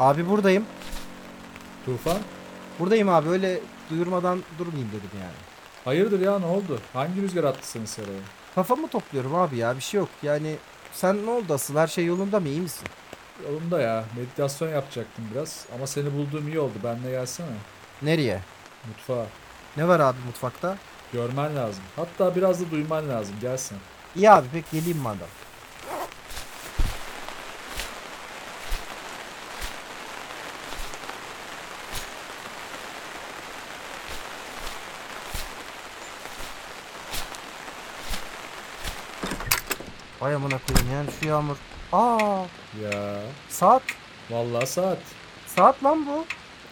Abi buradayım. Tufan? Buradayım abi öyle duyurmadan durmayayım dedim yani. Hayırdır ya ne oldu? Hangi rüzgar attı seni seraya? Kafamı topluyorum abi ya bir şey yok. Yani sen ne oldu asıl her şey yolunda mı iyi misin? Yolunda ya. Meditasyon yapacaktım biraz. Ama seni bulduğum iyi oldu. Benle gelsene. Nereye? Mutfağa. Ne var abi mutfakta? Görmen lazım. Hatta biraz da duyman lazım. Gelsen. İyi abi pek geleyim madem. Vay amına koyayım yani şu yağmur. Aa Ya. saat. Vallahi saat. Saat lan bu.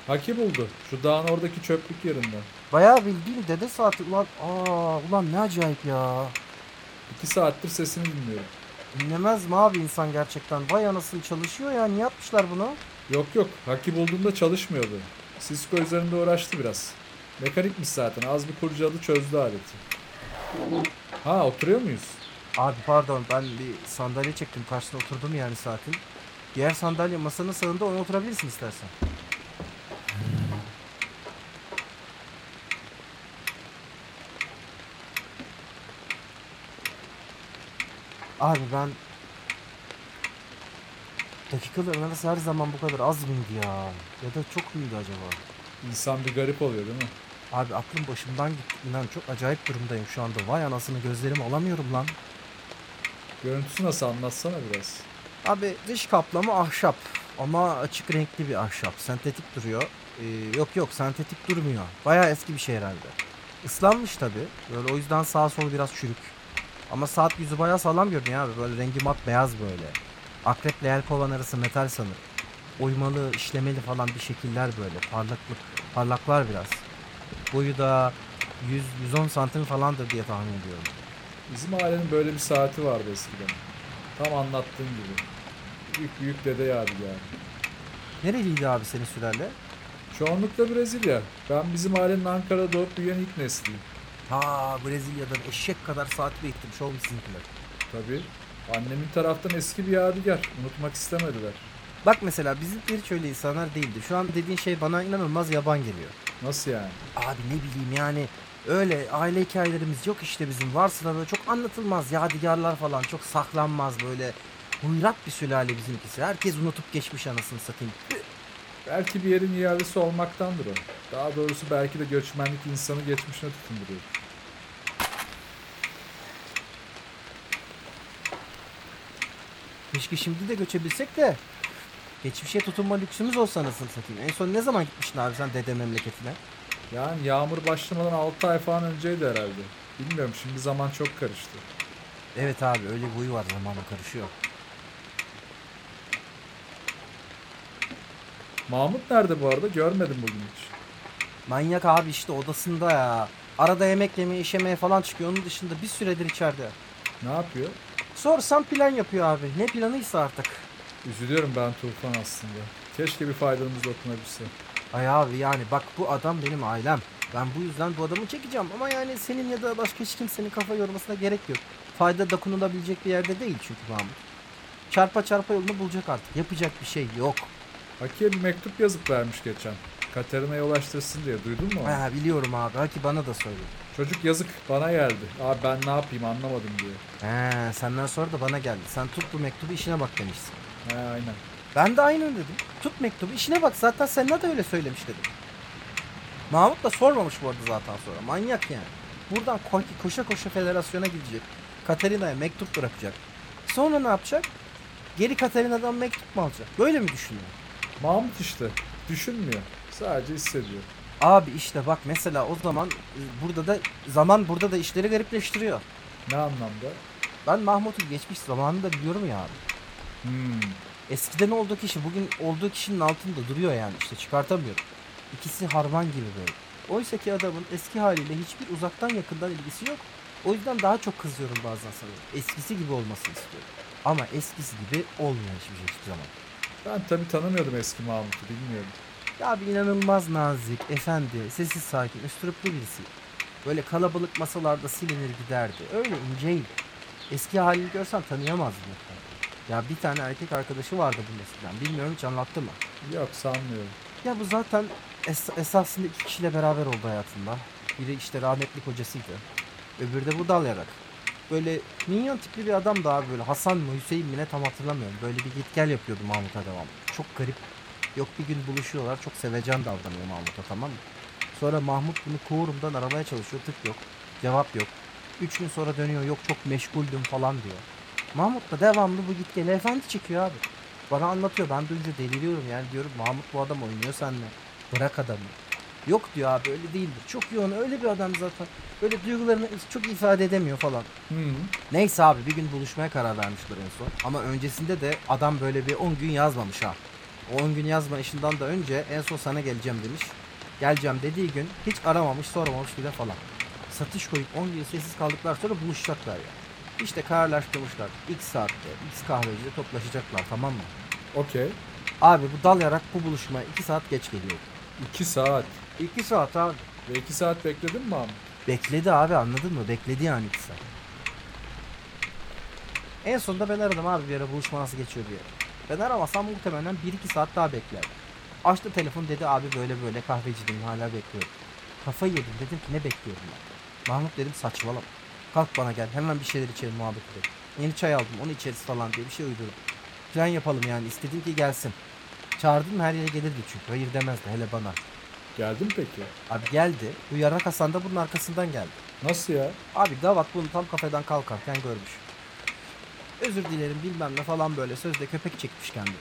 Haki buldu. Şu dağın oradaki çöplük yerinden. Bayağı bildiğin dede saati ulan. Aa ulan ne acayip ya. İki saattir sesini dinliyorum. Dinlemez mi abi insan gerçekten? Vay anasını çalışıyor ya. Niye yapmışlar bunu? Yok yok. Haki bulduğunda çalışmıyordu. Cisco üzerinde uğraştı biraz. Mekanikmiş zaten. Az bir kurcaladı çözdü aleti. Ha oturuyor muyuz? Abi pardon ben bir sandalye çektim karşısına oturdum yani saatin. Diğer sandalye masanın sağında ona oturabilirsin istersen. Abi ben dakikaların arası her zaman bu kadar az mıydı ya? Ya da çok muydu acaba? İnsan bir garip oluyor değil mi? Abi aklım başımdan gitti. İnan çok acayip durumdayım şu anda. Vay anasını gözlerimi alamıyorum lan. Görüntüsü nasıl anlatsana biraz. Abi dış kaplama ahşap ama açık renkli bir ahşap. Sentetik duruyor. Ee, yok yok sentetik durmuyor. Bayağı eski bir şey herhalde. Islanmış tabi. Böyle o yüzden sağ sol biraz çürük. Ama saat yüzü bayağı sağlam görünüyor abi. Böyle rengi mat beyaz böyle. Akreple yelkovan arası metal sanır. Oymalı, işlemeli falan bir şekiller böyle. Parlaklık, parlaklar biraz. Boyu da 100-110 santim falandır diye tahmin ediyorum. Bizim ailenin böyle bir saati vardı eskiden. Tam anlattığın gibi. Büyük büyük dede yadigarı. Nereliydi abi senin sülale? Çoğunlukla Brezilya. Ben bizim ailenin Ankara'da doğup büyüyen ilk nesliyim. Ha Brezilya'dan eşek kadar saat biriktirmiş oğlum sizinkiler. Tabii. Annemin taraftan eski bir yadigar. Unutmak istemediler. Bak mesela bizimkiler hiç öyle insanlar değildi. Şu an dediğin şey bana inanılmaz yaban geliyor. Nasıl yani? Abi ne bileyim yani öyle aile hikayelerimiz yok işte bizim. Varsa da böyle çok anlatılmaz yadigarlar falan çok saklanmaz böyle. Huyrak bir sülale bizimkisi. Herkes unutup geçmiş anasını satayım. Belki bir yerin iadesi olmaktandır o. Daha doğrusu belki de göçmenlik insanı geçmişine tutunduruyor. Keşke şimdi de göçebilsek de. Geçmişe tutunma lüksümüz olsa anasını satayım. En son ne zaman gitmiştin abi sen dede memleketine? Yani yağmur başlamadan 6 ay falan önceydi herhalde. Bilmiyorum şimdi zaman çok karıştı. Evet abi öyle bir huyu var zamanla karışıyor. Mahmut nerede bu arada? Görmedim bugün hiç. Manyak abi işte odasında ya. Arada yemek yemeye, işemeye falan çıkıyor. Onun dışında bir süredir içeride. Ne yapıyor? Sorsam plan yapıyor abi. Ne planıysa artık. Üzülüyorum ben Tufan aslında. Keşke bir faydamız dokunabilse. Ay abi yani bak bu adam benim ailem. Ben bu yüzden bu adamı çekeceğim. Ama yani senin ya da başka hiç kimsenin kafa yormasına gerek yok. Fayda dokunulabilecek bir yerde değil çünkü Mahmut. Çarpa çarpa yolunu bulacak artık. Yapacak bir şey yok. Haki'ye bir mektup yazıp vermiş geçen. Katerina'ya ulaştırsın diye. Duydun mu? onu? Ha, biliyorum abi. Haki bana da söyledi. Çocuk yazık bana geldi. Abi ben ne yapayım anlamadım diye. He, senden sonra da bana geldi. Sen tut bu mektubu işine bak demişsin. He aynen. Ben de aynı dedim. Tut mektubu işine bak zaten Senna da öyle söylemiş dedim. Mahmut da sormamış bu arada zaten sonra. Manyak yani. Buradan ko- koşa koşa federasyona gidecek. Katerina'ya mektup bırakacak. Sonra ne yapacak? Geri Katerina'dan mektup mu alacak? Böyle mi düşünüyor? Mahmut işte. Düşünmüyor. Sadece hissediyor. Abi işte bak mesela o zaman e, burada da zaman burada da işleri garipleştiriyor. Ne anlamda? Ben Mahmut'un geçmiş zamanını da biliyorum ya abi. Hmm. Eskiden olduğu kişi bugün olduğu kişinin altında duruyor yani işte çıkartamıyorum. İkisi harman gibi böyle. Oysa ki adamın eski haliyle hiçbir uzaktan yakından ilgisi yok. O yüzden daha çok kızıyorum bazen sana. Eskisi gibi olmasını istiyorum. Ama eskisi gibi olmuyor hiçbir şey hiçbir zaman. Ben tabii tanımıyordum eski Mahmut'u bilmiyorum. Ya bir inanılmaz nazik, efendi, sessiz sakin, üstüruplu birisi. Böyle kalabalık masalarda silinir giderdi. Öyle inceydi. Eski halini görsen tanıyamazdın. hatta. Ya bir tane erkek arkadaşı vardı bunun eskiden. Bilmiyorum hiç anlattı mı? Yok sanmıyorum. Ya bu zaten es- esasında iki kişiyle beraber oldu hayatında. Biri işte rahmetli kocasıydı. Öbürü de bu dal yarak. Böyle minyon tipli bir adam da abi böyle Hasan mı Hüseyin mi ne tam hatırlamıyorum. Böyle bir git gel yapıyordu Mahmut'a devam. Çok garip. Yok bir gün buluşuyorlar çok sevecen davranıyor Mahmut'a tamam mı? Sonra Mahmut bunu Kuğurum'dan aramaya çalışıyor tık yok. Cevap yok. Üç gün sonra dönüyor yok çok meşguldüm falan diyor. Mahmut da devamlı bu git gel efendi çekiyor abi. Bana anlatıyor ben duyunca deliriyorum yani diyorum Mahmut bu adam oynuyor seninle. Bırak adamı. Yok diyor abi öyle değildir. Çok yoğun öyle bir adam zaten. Böyle duygularını çok ifade edemiyor falan. Hı. Neyse abi bir gün buluşmaya karar vermişler en son. Ama öncesinde de adam böyle bir 10 gün yazmamış ha. O 10 gün yazma işinden de önce en son sana geleceğim demiş. Geleceğim dediği gün hiç aramamış sormamış bile falan. Satış koyup 10 gün sessiz kaldıklar sonra buluşacaklar ya. İşte kararlaştırmışlar. X saatte, X kahvecide toplaşacaklar tamam mı? Okey. Abi bu dal yarak bu buluşmaya 2 saat geç geliyor. 2 saat. 2 saat abi. Ve 2 saat bekledin mi abi? Bekledi abi anladın mı? Bekledi yani 2 saat. En sonunda ben aradım abi bir ara buluşma nasıl geçiyor diye. Ben aramasam muhtemelen 1-2 saat daha bekler. Açtı telefon dedi abi böyle böyle kahvecideyim hala bekliyorum. Kafayı yedim dedim ki ne bekliyorum ben. Mahmut dedim saçmalama. Kalk bana gel hemen bir şeyler içelim muhabbet edelim. Yeni çay aldım onu içeriz falan diye bir şey uydurdum. Plan yapalım yani istedim ki gelsin. Çağırdım her yere gelirdi çünkü hayır demezdi hele bana. Geldin peki. Abi geldi bu yarak Hasan da bunun arkasından geldi. Nasıl ya? Abi Davat bunu tam kafeden kalkarken görmüş. Özür dilerim bilmem ne falan böyle sözde köpek çekmiş kendini.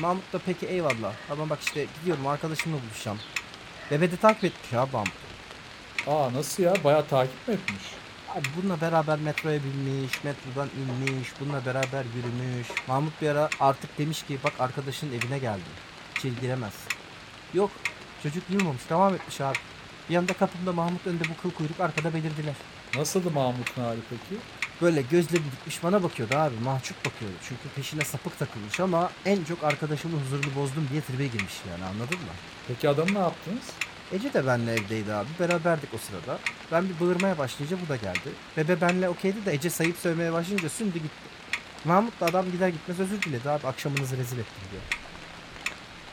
Mahmut da peki eyvallah ama bak işte gidiyorum arkadaşımla buluşacağım. Bebe de takip etmiş abi Mahmut. Aa nasıl ya? Bayağı takip mi etmiş? Abi bununla beraber metroya binmiş, metrodan inmiş, bununla beraber yürümüş. Mahmut bir ara artık demiş ki bak arkadaşının evine geldim. İçeri giremezsin. Yok çocuk yılmamış devam etmiş abi. Bir anda kapımda Mahmut önde bu kıl kuyruk arkada belirdiler. Nasıldı Mahmut'un hali peki? Böyle gözle dikmiş bana bakıyordu abi. Mahcup bakıyordu. Çünkü peşine sapık takılmış ama en çok arkadaşımın huzurunu bozdum diye tribe girmiş yani anladın mı? Peki adamı ne yaptınız? Ece de benle evdeydi abi. Beraberdik o sırada. Ben bir bağırmaya başlayınca bu da geldi. Bebe benle okeydi de Ece sayıp sövmeye başlayınca sündü gitti. Mahmut da adam gider gitmez özür diledi abi. Akşamınızı rezil ettim diyor.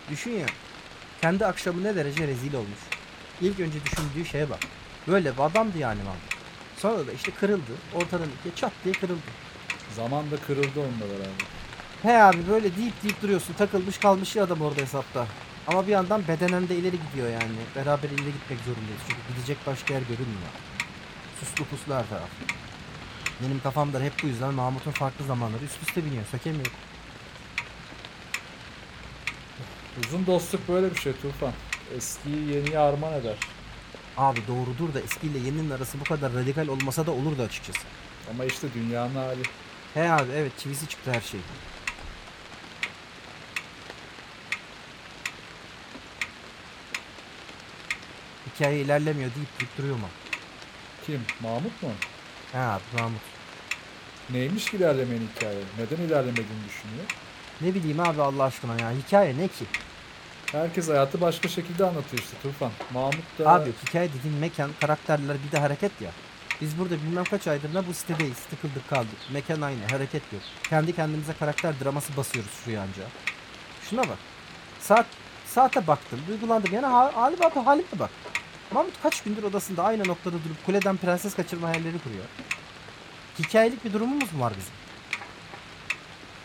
Düşün ya. Kendi akşamı ne derece rezil olmuş. İlk önce düşündüğü şeye bak. Böyle bir adamdı yani Mahmut. Sonra da işte kırıldı. Ortadan ikiye çat diye kırıldı. Zaman da kırıldı onunla beraber. He abi böyle deyip deyip duruyorsun. Takılmış kalmış ya adam orada hesapta. Ama bir yandan bedenen de ileri gidiyor yani. Beraber ileri gitmek zorundayız. Çünkü gidecek başka yer görünmüyor. Suslu puslu her taraf. Benim kafamda hep bu yüzden Mahmut'un farklı zamanları üst üste biniyor. Sökemiyorum. Uzun dostluk böyle bir şey Tufan. Eskiyi yeniye armağan eder. Abi doğrudur da eskiyle yeninin arası bu kadar radikal olmasa da olurdu açıkçası. Ama işte dünyanın hali. He abi evet çivisi çıktı her şey. Hikaye ilerlemiyor deyip deyip duruyor mu? Kim? Mahmut mu? Abi Mahmut. Neymiş ki ilerlemeyen hikaye? Neden ilerlemediğini düşünüyor? Ne bileyim abi Allah aşkına ya hikaye ne ki? Herkes hayatı başka şekilde anlatıyor işte Tufan. Mahmut da... Abi hikaye dediğin mekan karakterler bir de hareket ya. Biz burada bilmem kaç aydır da bu sitedeyiz tıkıldık kaldık. Mekan aynı hareket yok. Kendi kendimize karakter draması basıyoruz şuraya anca. Şuna bak. Saat saate baktım duygulandım yani ha, hali bak halime bak. Mahmut kaç gündür odasında aynı noktada durup kuleden prenses kaçırma hayalleri kuruyor. Hikayelik bir durumumuz mu var bizim?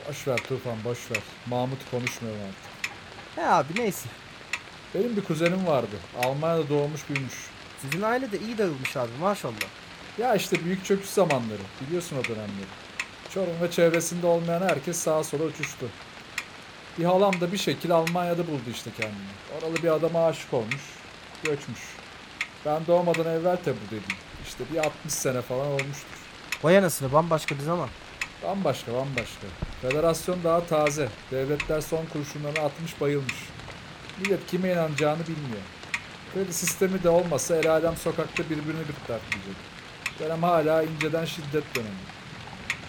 Boş ver Tufan boş ver. Mahmut konuşmuyor artık. He abi neyse. Benim bir kuzenim vardı. Almanya'da doğmuş büyümüş. Sizin aile de iyi dağılmış abi maşallah. Ya işte büyük çöküş zamanları. Biliyorsun o dönemleri. Çorum ve çevresinde olmayan herkes sağa sola uçuştu. Bir halam da bir şekil Almanya'da buldu işte kendini. Oralı bir adama aşık olmuş. Göçmüş. Ben doğmadan evvel tabi buradaydım. İşte bir 60 sene falan olmuştur. Vay anasını bambaşka bir zaman. Bambaşka bambaşka. Federasyon daha taze. Devletler son kurşunlarını atmış bayılmış. Millet kime inanacağını bilmiyor. Kredi sistemi de olmasa el alem sokakta birbirini gırtlakleyecek. Dönem hala inceden şiddet dönemi.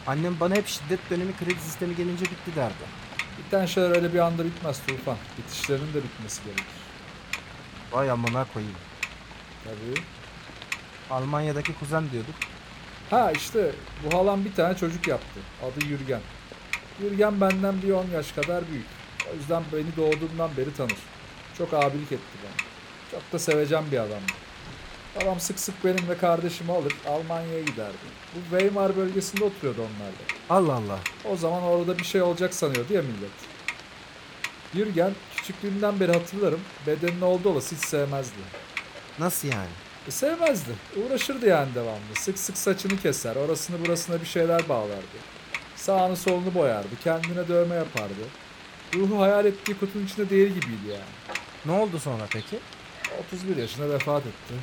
Annem bana hep şiddet dönemi kredi sistemi gelince bitti derdi. Biten şeyler öyle bir anda bitmez Tufan. Bitişlerinin de bitmesi gerekir. Vay amına koyayım. Tabii. Almanya'daki kuzen diyorduk. Ha işte bu halam bir tane çocuk yaptı. Adı Yürgen. Yürgen benden bir 10 yaş kadar büyük. O yüzden beni doğduğumdan beri tanır. Çok abilik etti bana. Çok da sevecen bir adamdı. Babam sık sık benim ve kardeşimi alır Almanya'ya giderdi. Bu Weimar bölgesinde oturuyordu onlar da. Allah Allah. O zaman orada bir şey olacak sanıyordu ya millet. Yürgen küçüklüğümden beri hatırlarım bedenini oldu olası hiç sevmezdi. Nasıl yani? E, sevmezdi. Uğraşırdı yani devamlı. Sık sık saçını keser. Orasını burasına bir şeyler bağlardı. Sağını solunu boyardı. Kendine dövme yapardı. Ruhu hayal ettiği kutunun içinde değil gibiydi yani. Ne oldu sonra peki? 31 yaşında vefat etti.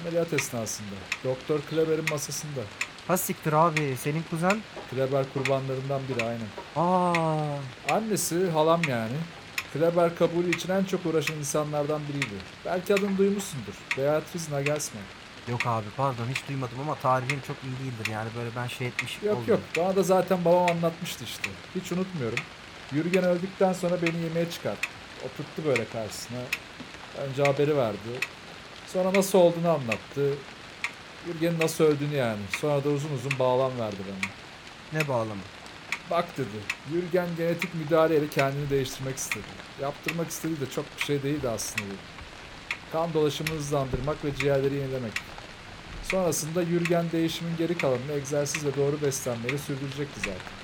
Ameliyat esnasında. Doktor Kleber'in masasında. Ha siktir abi. Senin kuzen? Kleber kurbanlarından biri aynen. Aa. Annesi halam yani. Kleber kabulü için en çok uğraşan insanlardan biriydi. Belki adını duymuşsundur. Beatrice Nagelsmann. Yok abi pardon hiç duymadım ama tarihim çok iyi değildir yani böyle ben şey etmiş Yok oldum. yok bana da zaten babam anlatmıştı işte. Hiç unutmuyorum. Yürgen öldükten sonra beni yemeğe çıkarttı. Oturttu böyle karşısına. Önce haberi verdi. Sonra nasıl olduğunu anlattı. Yürgen'in nasıl öldüğünü yani. Sonra da uzun uzun bağlam verdi bana. Ne bağlamı? Bak dedi. Yürgen genetik müdahaleyle kendini değiştirmek istedi. Yaptırmak istediği de çok bir şey değildi aslında dedi. Kan dolaşımını hızlandırmak ve ciğerleri yenilemek. Sonrasında Yürgen değişimin geri kalanını egzersiz ve doğru beslenmeyle sürdürecekti zaten.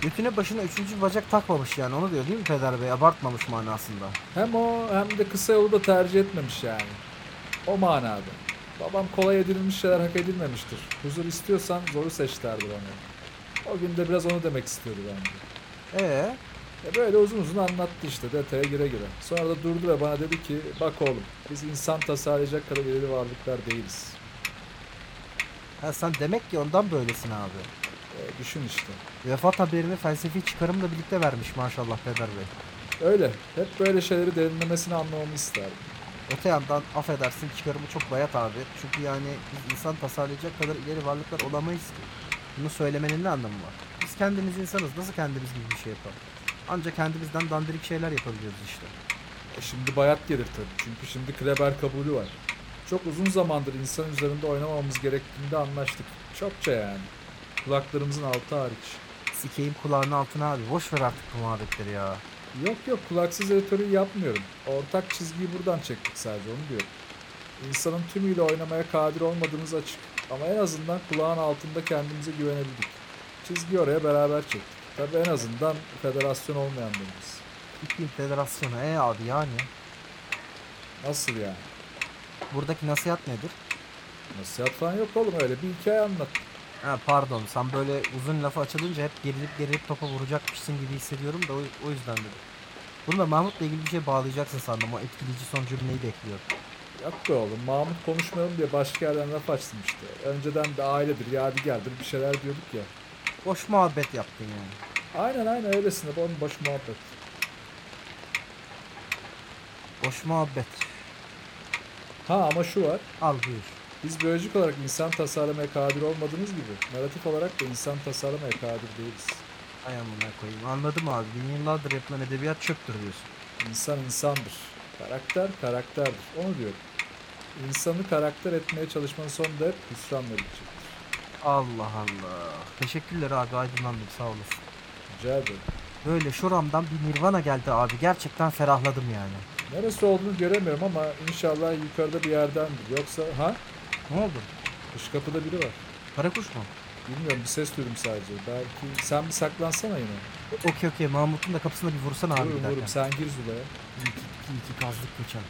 Götüne başına üçüncü bacak takmamış yani onu diyor değil mi Peder Bey? Abartmamış manasında. Hem o hem de kısa yolu da tercih etmemiş yani. O manada. Babam kolay edilmiş şeyler hak edilmemiştir. Huzur istiyorsan zoru seç derdi bana. O gün de biraz onu demek istiyordu bence. Ee, E böyle uzun uzun anlattı işte detaya gire gire. Sonra da durdu ve bana dedi ki bak oğlum biz insan tasarlayacak kadar ileri varlıklar değiliz. ha sen demek ki ondan böylesin abi. E, düşün işte. Vefat haberini felsefi çıkarımla birlikte vermiş maşallah Peder Bey. Öyle. Hep böyle şeyleri derinlemesine anlamamı isterdim. Öte yandan affedersin çıkarımı çok bayat abi. Çünkü yani biz insan tasarlayacak kadar ileri varlıklar olamayız ki. Bunu söylemenin ne anlamı var? Biz kendimiz insanız. Nasıl kendimiz gibi bir şey yapalım? Ancak kendimizden dandirik şeyler yapabiliyoruz işte. E şimdi bayat gelir tabii. Çünkü şimdi Kleber kabulü var. Çok uzun zamandır insan üzerinde oynamamamız gerektiğinde anlaştık. Çokça yani. Kulaklarımızın altı hariç. Sikeyim kulağının altına abi. Boş ver artık bu muhabbetleri ya. Yok yok kulaksız editörü yapmıyorum. Ortak çizgiyi buradan çektik sadece onu diyorum. İnsanın tümüyle oynamaya kadir olmadığımız açık. Ama en azından kulağın altında kendimize güvenebildik. Çizgiyi oraya beraber çektik. Tabii en azından federasyon olmayanlarımız. İklim Federasyonu. E abi yani. Nasıl yani? Buradaki nasihat nedir? Nasihat falan yok oğlum öyle bir hikaye anlat. Ha pardon sen böyle uzun lafı açılınca hep gerilip gerilip topa vuracakmışsın gibi hissediyorum da o, o yüzden dedim. Bunu da Mahmut'la ilgili bir şey bağlayacaksın sandım. O etkileyici son cümleyi bekliyor. Yok be oğlum Mahmut konuşmayalım diye başka yerden laf açtım işte. Önceden de ailedir, yadigardır bir şeyler diyorduk ya. Boş muhabbet yaptın yani. Aynen aynen öylesine onun boş muhabbet. Boş muhabbet. Ha ama şu var. Al buyur. Biz biyolojik olarak insan tasarlamaya kadir olmadığımız gibi narratif olarak da insan tasarlamaya kadir değiliz. Ay amına koyayım. Anladım abi. Bin yıllardır yapılan edebiyat çöptür diyorsun. İnsan insandır. Karakter karakterdir. Onu diyorum. İnsanı karakter etmeye çalışmanın sonunda hep hüsranla bitecektir. Allah Allah. Teşekkürler abi aydınlandım sağ olasın. Rica ederim. Böyle şuramdan bir nirvana geldi abi. Gerçekten ferahladım yani. Neresi olduğunu göremiyorum ama inşallah yukarıda bir yerdendir. Yoksa ha? Ne oldu? Dış kapıda biri var. Karakuş mu? Bilmiyorum bir ses duydum sadece. Belki sen bir saklansana yine. Okey okey Mahmut'un da kapısına bir vursana abi Vururum giderken. vururum sen gir Zula'ya. İyi ki, iyi ki kazdık geçen.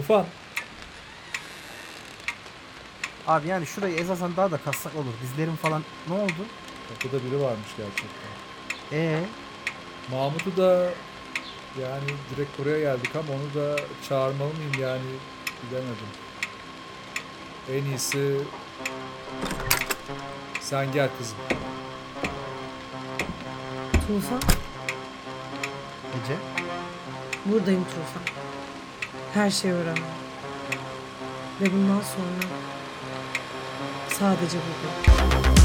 Tufan. Abi yani şurayı ezasen daha da kassak olur. Dizlerim falan ne oldu? Kapıda biri varmış gerçekten. Ee, Mahmut'u da yani direkt buraya geldik ama onu da çağırmalı mıyım yani bilemedim. En iyisi Sen gel kızım. Tufan, Ece. buradayım Tufan. Her şeyi öğrendim. Ve bundan sonra sadece buradayım.